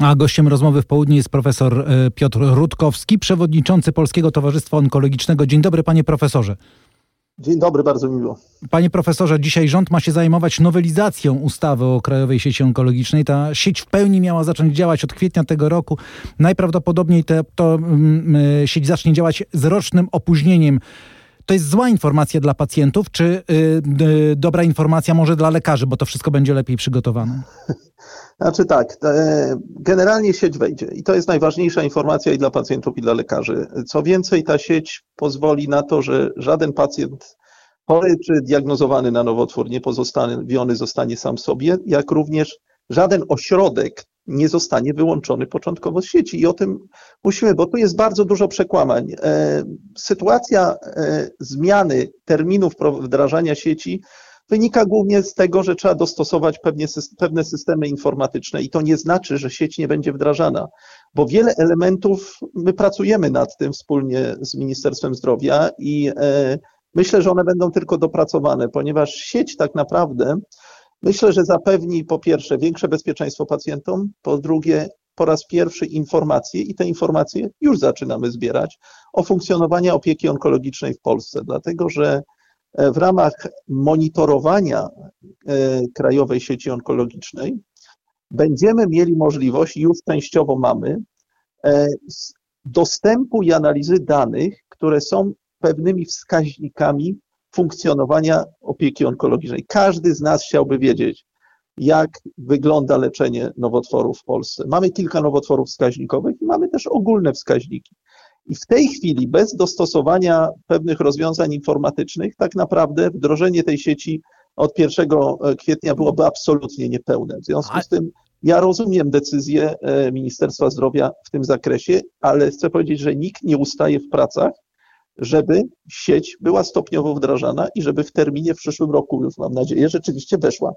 A gościem rozmowy w południe jest profesor e, Piotr Rutkowski, przewodniczący Polskiego Towarzystwa Onkologicznego. Dzień dobry, panie profesorze. Dzień dobry, bardzo miło. Panie profesorze, dzisiaj rząd ma się zajmować nowelizacją ustawy o Krajowej Sieci Onkologicznej. Ta sieć w pełni miała zacząć działać od kwietnia tego roku. Najprawdopodobniej te, to um, sieć zacznie działać z rocznym opóźnieniem. To jest zła informacja dla pacjentów, czy y, dobra informacja może dla lekarzy, bo to wszystko będzie lepiej przygotowane? Znaczy tak, generalnie sieć wejdzie i to jest najważniejsza informacja i dla pacjentów, i dla lekarzy. Co więcej, ta sieć pozwoli na to, że żaden pacjent chory czy diagnozowany na nowotwór nie pozostawiony zostanie sam sobie, jak również żaden ośrodek nie zostanie wyłączony początkowo z sieci. I o tym musimy, bo tu jest bardzo dużo przekłamań. E, sytuacja e, zmiany terminów wdrażania sieci wynika głównie z tego, że trzeba dostosować pewnie, pewne systemy informatyczne i to nie znaczy, że sieć nie będzie wdrażana, bo wiele elementów my pracujemy nad tym wspólnie z Ministerstwem Zdrowia i e, myślę, że one będą tylko dopracowane, ponieważ sieć tak naprawdę myślę, że zapewni po pierwsze większe bezpieczeństwo pacjentom, po drugie po raz pierwszy informacje i te informacje już zaczynamy zbierać o funkcjonowaniu opieki onkologicznej w Polsce, dlatego że w ramach monitorowania e, Krajowej Sieci Onkologicznej będziemy mieli możliwość, już częściowo mamy, e, dostępu i analizy danych, które są pewnymi wskaźnikami funkcjonowania opieki onkologicznej. Każdy z nas chciałby wiedzieć, jak wygląda leczenie nowotworów w Polsce. Mamy kilka nowotworów wskaźnikowych i mamy też ogólne wskaźniki. I w tej chwili, bez dostosowania pewnych rozwiązań informatycznych, tak naprawdę wdrożenie tej sieci od 1 e, kwietnia byłoby absolutnie niepełne. W związku z tym ja rozumiem decyzję e, Ministerstwa Zdrowia w tym zakresie, ale chcę powiedzieć, że nikt nie ustaje w pracach, żeby sieć była stopniowo wdrażana i żeby w terminie w przyszłym roku, już mam nadzieję, rzeczywiście weszła.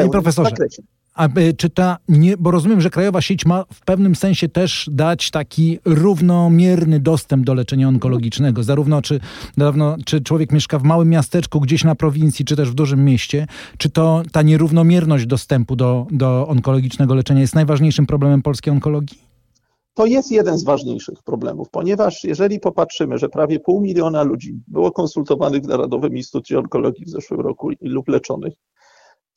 Panie profesorze, zakresie. A czy ta, nie, bo rozumiem, że krajowa sieć ma w pewnym sensie też dać taki równomierny dostęp do leczenia onkologicznego, zarówno czy, zarówno czy człowiek mieszka w małym miasteczku, gdzieś na prowincji, czy też w dużym mieście, czy to ta nierównomierność dostępu do, do onkologicznego leczenia jest najważniejszym problemem polskiej onkologii? To jest jeden z ważniejszych problemów, ponieważ jeżeli popatrzymy, że prawie pół miliona ludzi było konsultowanych w Narodowym Instytucie Onkologii w zeszłym roku lub leczonych,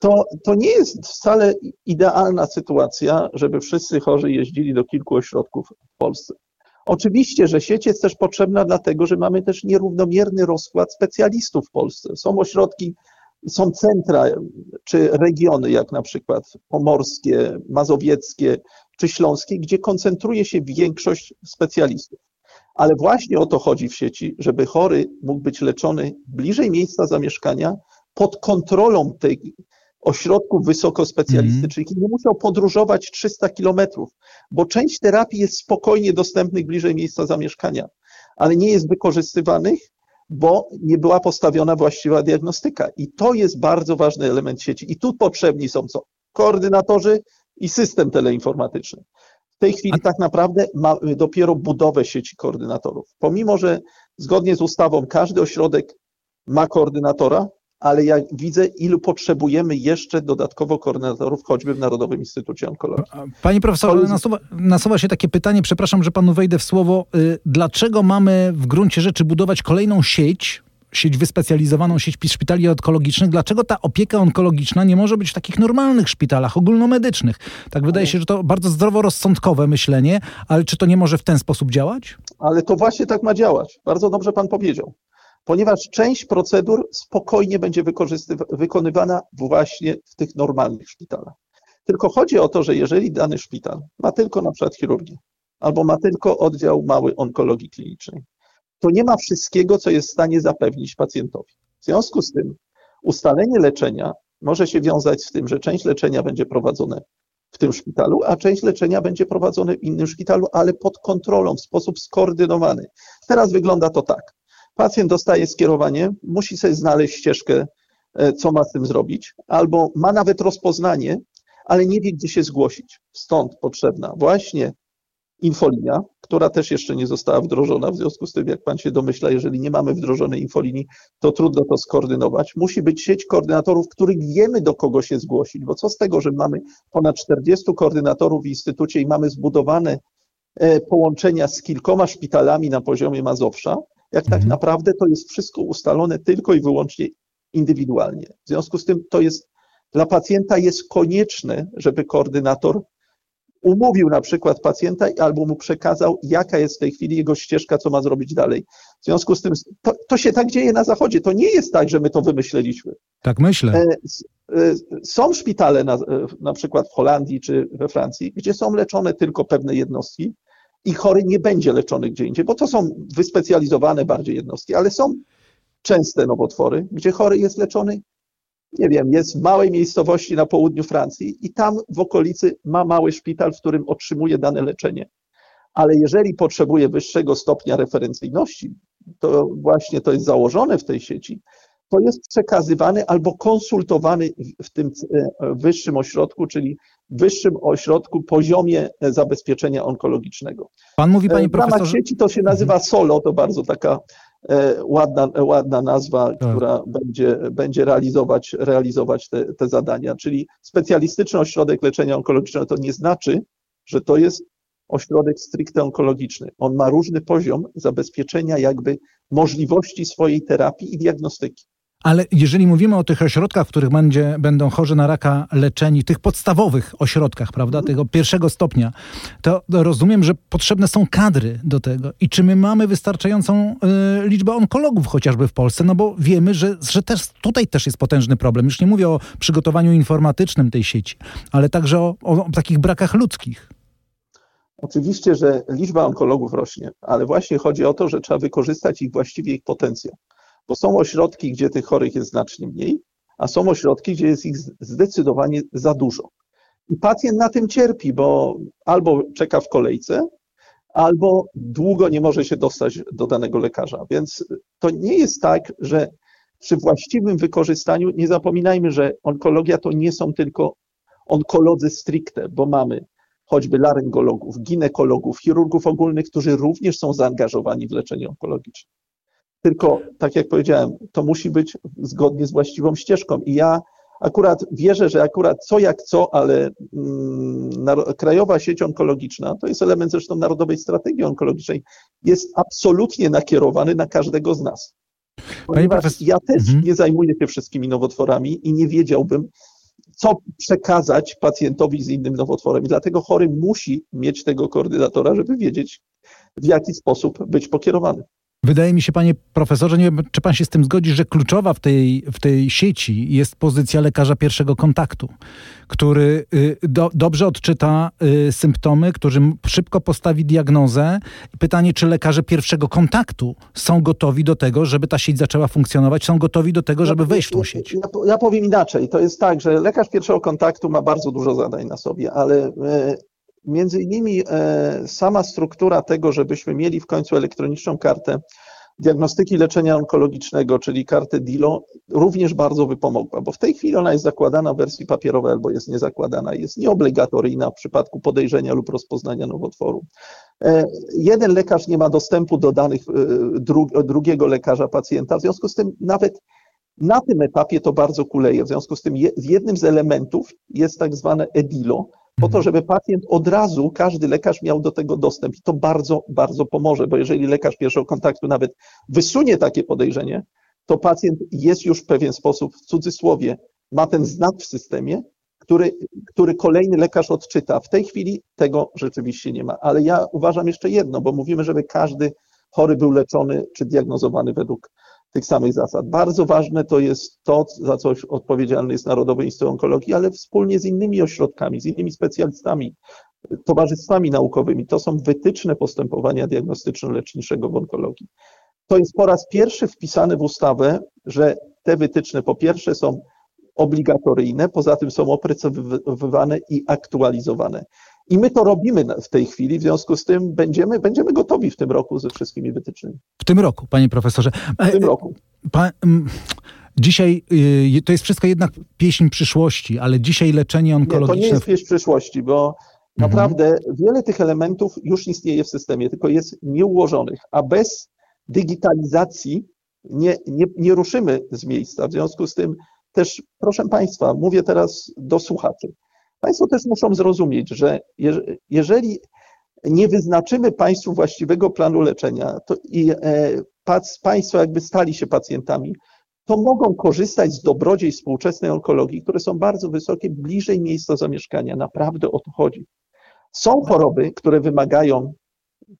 to, to nie jest wcale idealna sytuacja, żeby wszyscy chorzy jeździli do kilku ośrodków w Polsce. Oczywiście, że sieć jest też potrzebna dlatego, że mamy też nierównomierny rozkład specjalistów w Polsce. Są ośrodki, są centra czy regiony, jak na przykład pomorskie, mazowieckie czy śląskie, gdzie koncentruje się większość specjalistów. Ale właśnie o to chodzi w sieci, żeby chory mógł być leczony bliżej miejsca zamieszkania, pod kontrolą tej ośrodków wysokospecjalistycznych mm. i nie musiał podróżować 300 kilometrów, bo część terapii jest spokojnie dostępnych bliżej miejsca zamieszkania, ale nie jest wykorzystywanych, bo nie była postawiona właściwa diagnostyka. I to jest bardzo ważny element sieci. I tu potrzebni są co? Koordynatorzy i system teleinformatyczny. W tej chwili tak naprawdę mamy dopiero budowę sieci koordynatorów. Pomimo, że zgodnie z ustawą każdy ośrodek ma koordynatora, ale ja widzę, ilu potrzebujemy jeszcze dodatkowo koordynatorów, choćby w Narodowym Instytucie Onkologii. Panie profesorze, nasuwa, nasuwa, się takie pytanie, przepraszam, że panu wejdę w słowo. Y, dlaczego mamy w gruncie rzeczy budować kolejną sieć, sieć wyspecjalizowaną, sieć szpitali onkologicznych, dlaczego ta opieka onkologiczna nie może być w takich normalnych szpitalach ogólnomedycznych? Tak wydaje się, że to bardzo zdroworozsądkowe myślenie, ale czy to nie może w ten sposób działać? Ale to właśnie tak ma działać. Bardzo dobrze pan powiedział ponieważ część procedur spokojnie będzie wykonywana właśnie w tych normalnych szpitalach. Tylko chodzi o to, że jeżeli dany szpital ma tylko na przykład chirurgię albo ma tylko oddział mały onkologii klinicznej, to nie ma wszystkiego, co jest w stanie zapewnić pacjentowi. W związku z tym ustalenie leczenia może się wiązać z tym, że część leczenia będzie prowadzone w tym szpitalu, a część leczenia będzie prowadzone w innym szpitalu, ale pod kontrolą, w sposób skoordynowany. Teraz wygląda to tak. Pacjent dostaje skierowanie, musi sobie znaleźć ścieżkę, e, co ma z tym zrobić, albo ma nawet rozpoznanie, ale nie wie, gdzie się zgłosić. Stąd potrzebna właśnie infolinia, która też jeszcze nie została wdrożona. W związku z tym, jak pan się domyśla, jeżeli nie mamy wdrożonej infolinii, to trudno to skoordynować. Musi być sieć koordynatorów, których wiemy, do kogo się zgłosić, bo co z tego, że mamy ponad 40 koordynatorów w instytucie i mamy zbudowane e, połączenia z kilkoma szpitalami na poziomie Mazowsza, jak tak mhm. naprawdę to jest wszystko ustalone tylko i wyłącznie indywidualnie. W związku z tym to jest dla pacjenta jest konieczne, żeby koordynator umówił na przykład pacjenta albo mu przekazał, jaka jest w tej chwili jego ścieżka, co ma zrobić dalej. W związku z tym, to, to się tak dzieje na Zachodzie. To nie jest tak, że my to wymyśleliśmy. Tak myślę. E, e, są szpitale, na, e, na przykład w Holandii czy we Francji, gdzie są leczone tylko pewne jednostki i chory nie będzie leczony gdzie indziej, bo to są wyspecjalizowane bardziej jednostki, ale są częste nowotwory, gdzie chory jest leczony nie wiem, jest w małej miejscowości na południu Francji i tam w okolicy ma mały szpital, w którym otrzymuje dane leczenie. Ale jeżeli potrzebuje wyższego stopnia referencyjności, to właśnie to jest założone w tej sieci, to jest przekazywany albo konsultowany w tym e, wyższym ośrodku, czyli wyższym ośrodku poziomie zabezpieczenia onkologicznego. Pan mówi, panie profesorze... W ramach sieci to się nazywa mhm. SOLO, to bardzo taka E, ładna, ładna nazwa, tak. która będzie, będzie realizować, realizować te, te zadania. Czyli specjalistyczny ośrodek leczenia onkologicznego to nie znaczy, że to jest ośrodek stricte onkologiczny. On ma różny poziom zabezpieczenia jakby możliwości swojej terapii i diagnostyki. Ale jeżeli mówimy o tych ośrodkach, w których będzie, będą chorzy na raka leczeni, tych podstawowych ośrodkach, prawda, mhm. tego pierwszego stopnia, to rozumiem, że potrzebne są kadry do tego. I czy my mamy wystarczającą y, liczbę onkologów chociażby w Polsce? No bo wiemy, że, że też tutaj też jest potężny problem. Już nie mówię o przygotowaniu informatycznym tej sieci, ale także o, o, o takich brakach ludzkich. Oczywiście, że liczba onkologów rośnie, ale właśnie chodzi o to, że trzeba wykorzystać ich właściwie ich potencjał. Bo są ośrodki, gdzie tych chorych jest znacznie mniej, a są ośrodki, gdzie jest ich zdecydowanie za dużo. I pacjent na tym cierpi, bo albo czeka w kolejce, albo długo nie może się dostać do danego lekarza. Więc to nie jest tak, że przy właściwym wykorzystaniu, nie zapominajmy, że onkologia to nie są tylko onkolodzy stricte, bo mamy choćby laryngologów, ginekologów, chirurgów ogólnych, którzy również są zaangażowani w leczenie onkologiczne. Tylko, tak jak powiedziałem, to musi być zgodnie z właściwą ścieżką. I ja akurat wierzę, że akurat co jak co, ale mm, Krajowa Sieć Onkologiczna, to jest element zresztą Narodowej Strategii Onkologicznej, jest absolutnie nakierowany na każdego z nas. Ponieważ profesor... ja też mhm. nie zajmuję się wszystkimi nowotworami i nie wiedziałbym, co przekazać pacjentowi z innym nowotworem. I dlatego chory musi mieć tego koordynatora, żeby wiedzieć, w jaki sposób być pokierowany. Wydaje mi się, panie profesorze, nie wiem, czy pan się z tym zgodzi, że kluczowa w tej, w tej sieci jest pozycja lekarza pierwszego kontaktu, który y, do, dobrze odczyta y, symptomy, który szybko postawi diagnozę. Pytanie, czy lekarze pierwszego kontaktu są gotowi do tego, żeby ta sieć zaczęła funkcjonować, są gotowi do tego, żeby wejść w tą sieć? Ja, ja powiem inaczej. To jest tak, że lekarz pierwszego kontaktu ma bardzo dużo zadań na sobie, ale y, Między innymi e, sama struktura tego, żebyśmy mieli w końcu elektroniczną kartę diagnostyki leczenia onkologicznego, czyli kartę DILO, również bardzo by pomogła, bo w tej chwili ona jest zakładana w wersji papierowej albo jest niezakładana, jest nieobligatoryjna w przypadku podejrzenia lub rozpoznania nowotworu. E, jeden lekarz nie ma dostępu do danych e, drugiego lekarza pacjenta, w związku z tym nawet na tym etapie to bardzo kuleje. W związku z tym jednym z elementów jest tak zwane EDILO, po to, mhm. żeby pacjent od razu, każdy lekarz miał do tego dostęp. I to bardzo, bardzo pomoże, bo jeżeli lekarz pierwszego kontaktu nawet wysunie takie podejrzenie, to pacjent jest już w pewien sposób, w cudzysłowie, ma ten znak w systemie, który, który kolejny lekarz odczyta. W tej chwili tego rzeczywiście nie ma. Ale ja uważam jeszcze jedno, bo mówimy, żeby każdy chory był leczony czy diagnozowany według tych samych zasad. Bardzo ważne to jest to, za co odpowiedzialny jest Narodowy Instytut Onkologii, ale wspólnie z innymi ośrodkami, z innymi specjalistami, towarzystwami naukowymi. To są wytyczne postępowania diagnostyczno-leczniczego w onkologii. To jest po raz pierwszy wpisane w ustawę, że te wytyczne po pierwsze są obligatoryjne, poza tym są opracowywane i aktualizowane. I my to robimy w tej chwili, w związku z tym będziemy, będziemy gotowi w tym roku ze wszystkimi wytycznymi. W tym roku, panie profesorze. W tym roku. Pa, dzisiaj y, to jest wszystko jednak pieśń przyszłości, ale dzisiaj leczenie onkologiczne... Nie, to nie jest pieśń przyszłości, bo Naprawdę mhm. wiele tych elementów już istnieje w systemie, tylko jest nieułożonych, a bez digitalizacji nie, nie, nie ruszymy z miejsca. W związku z tym też, proszę Państwa, mówię teraz do słuchaczy. Państwo też muszą zrozumieć, że jeżeli nie wyznaczymy Państwu właściwego planu leczenia to i e, Państwo jakby stali się pacjentami, to mogą korzystać z dobrodziej współczesnej onkologii, które są bardzo wysokie, bliżej miejsca zamieszkania. Naprawdę o to chodzi. Są choroby, które wymagają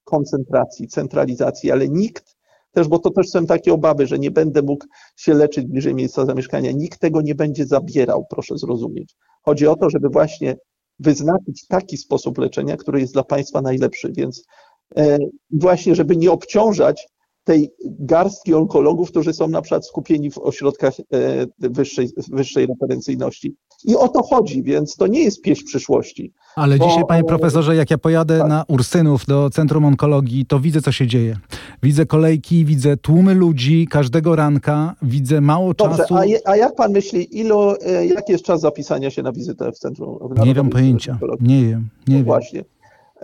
koncentracji, centralizacji, ale nikt też, bo to też są takie obawy, że nie będę mógł się leczyć bliżej miejsca zamieszkania. Nikt tego nie będzie zabierał, proszę zrozumieć. Chodzi o to, żeby właśnie wyznaczyć taki sposób leczenia, który jest dla Państwa najlepszy, więc e, właśnie, żeby nie obciążać tej garstki onkologów, którzy są na przykład skupieni w ośrodkach e, wyższej, wyższej referencyjności. I o to chodzi, więc to nie jest pieśń przyszłości. Ale bo, dzisiaj, panie profesorze, jak ja pojadę tak. na Ursynów do Centrum Onkologii, to widzę, co się dzieje. Widzę kolejki, widzę tłumy ludzi każdego ranka, widzę mało Dobrze, czasu. A, je, a jak pan myśli, ilu, e, jaki jest czas zapisania się na wizytę w Centrum Onkologii? Nie mam pojęcia. Nie wiem, nie no wiem. Właśnie.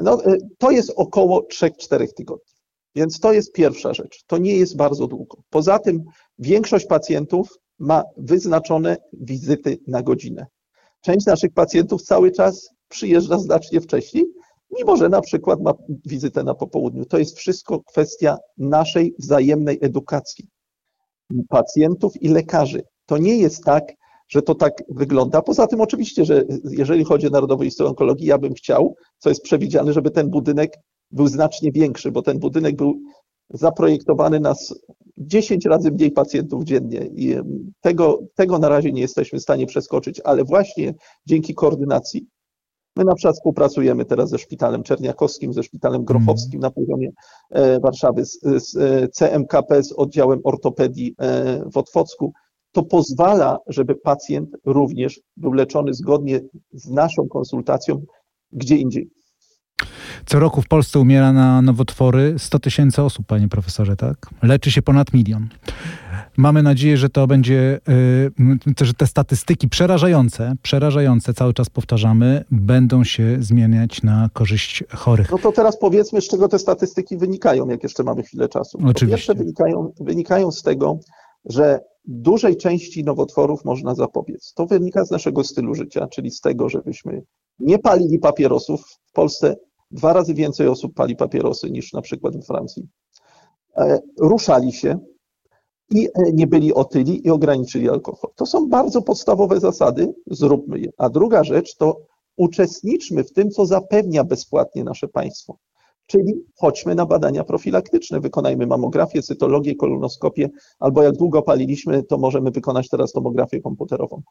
No, e, to jest około 3-4 tygodni. Więc to jest pierwsza rzecz. To nie jest bardzo długo. Poza tym większość pacjentów ma wyznaczone wizyty na godzinę. Część naszych pacjentów cały czas przyjeżdża znacznie wcześniej, mimo że na przykład ma wizytę na popołudniu. To jest wszystko kwestia naszej wzajemnej edukacji pacjentów i lekarzy. To nie jest tak, że to tak wygląda. Poza tym oczywiście, że jeżeli chodzi o Narodowy Instytut Onkologii, ja bym chciał, co jest przewidziane, żeby ten budynek był znacznie większy, bo ten budynek był zaprojektowany na 10 razy mniej pacjentów dziennie i tego, tego na razie nie jesteśmy w stanie przeskoczyć, ale właśnie dzięki koordynacji My na przykład współpracujemy teraz ze Szpitalem Czerniakowskim, ze Szpitalem Grochowskim na poziomie e, Warszawy, z, z e, CMKP, z oddziałem ortopedii e, w Otwocku. To pozwala, żeby pacjent również był leczony zgodnie z naszą konsultacją gdzie indziej. Co roku w Polsce umiera na nowotwory 100 tysięcy osób, panie profesorze, tak? Leczy się ponad milion. Mamy nadzieję, że to będzie, y, że te statystyki przerażające, przerażające, cały czas powtarzamy, będą się zmieniać na korzyść chorych. No to teraz powiedzmy, z czego te statystyki wynikają, jak jeszcze mamy chwilę czasu. Oczywiście. Po wynikają, wynikają z tego, że dużej części nowotworów można zapobiec. To wynika z naszego stylu życia, czyli z tego, żebyśmy nie palili papierosów. W Polsce dwa razy więcej osób pali papierosy niż na przykład we Francji. E, ruszali się i e, nie byli otyli i ograniczyli alkohol. To są bardzo podstawowe zasady, zróbmy je. A druga rzecz to uczestniczmy w tym, co zapewnia bezpłatnie nasze państwo. Czyli chodźmy na badania profilaktyczne, wykonajmy mamografię, cytologię, kolonoskopię, albo jak długo paliliśmy, to możemy wykonać teraz tomografię komputerową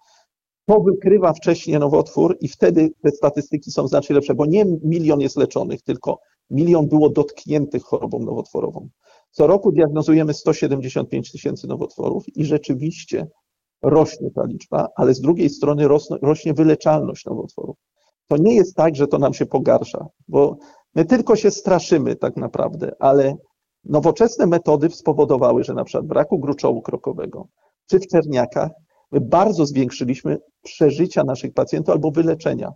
to wykrywa wcześniej nowotwór i wtedy te statystyki są znacznie lepsze, bo nie milion jest leczonych, tylko milion było dotkniętych chorobą nowotworową. Co roku diagnozujemy 175 tysięcy nowotworów i rzeczywiście rośnie ta liczba, ale z drugiej strony rośnie wyleczalność nowotworów. To nie jest tak, że to nam się pogarsza, bo my tylko się straszymy tak naprawdę, ale nowoczesne metody spowodowały, że na przykład braku gruczołu krokowego czy w czerniakach My bardzo zwiększyliśmy przeżycia naszych pacjentów albo wyleczenia.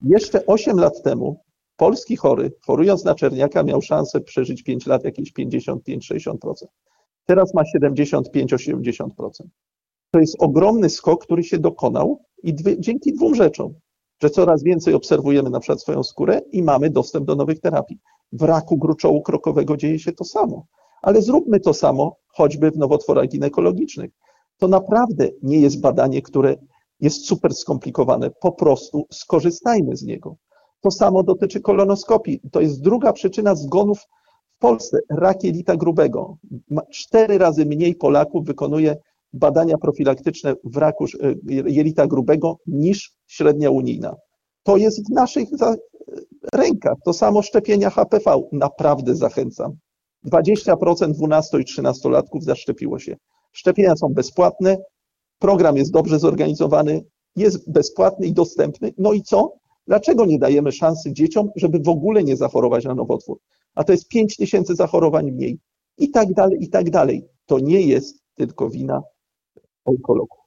Jeszcze 8 lat temu polski chory, chorując na czerniaka, miał szansę przeżyć 5 lat jakieś 55-60%. Teraz ma 75-80%. To jest ogromny skok, który się dokonał i dwie, dzięki dwóm rzeczom, że coraz więcej obserwujemy na przykład swoją skórę i mamy dostęp do nowych terapii. W raku gruczołu krokowego dzieje się to samo. Ale zróbmy to samo choćby w nowotworach ginekologicznych to naprawdę nie jest badanie, które jest super skomplikowane. Po prostu skorzystajmy z niego. To samo dotyczy kolonoskopii. To jest druga przyczyna zgonów w Polsce. Rak jelita grubego. Cztery razy mniej Polaków wykonuje badania profilaktyczne w raku e, jelita grubego niż średnia unijna. To jest w naszych rękach. To samo szczepienia HPV. Naprawdę zachęcam. 20% 12 i 13 latków zaszczepiło się. Szczepienia są bezpłatne, program jest dobrze zorganizowany, jest bezpłatny i dostępny. No i co? Dlaczego nie dajemy szansy dzieciom, żeby w ogóle nie zachorować na nowotwór? A to jest 5 tysięcy zachorowań mniej. I tak dalej, i tak dalej. To nie jest tylko wina onkologów.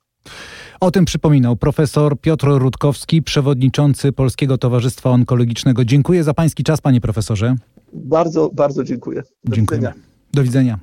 O tym przypominał profesor Piotr Rutkowski, przewodniczący Polskiego Towarzystwa Onkologicznego. Dziękuję za pański czas, panie profesorze. Bardzo, bardzo dziękuję. Do dziękuję. widzenia. Do widzenia.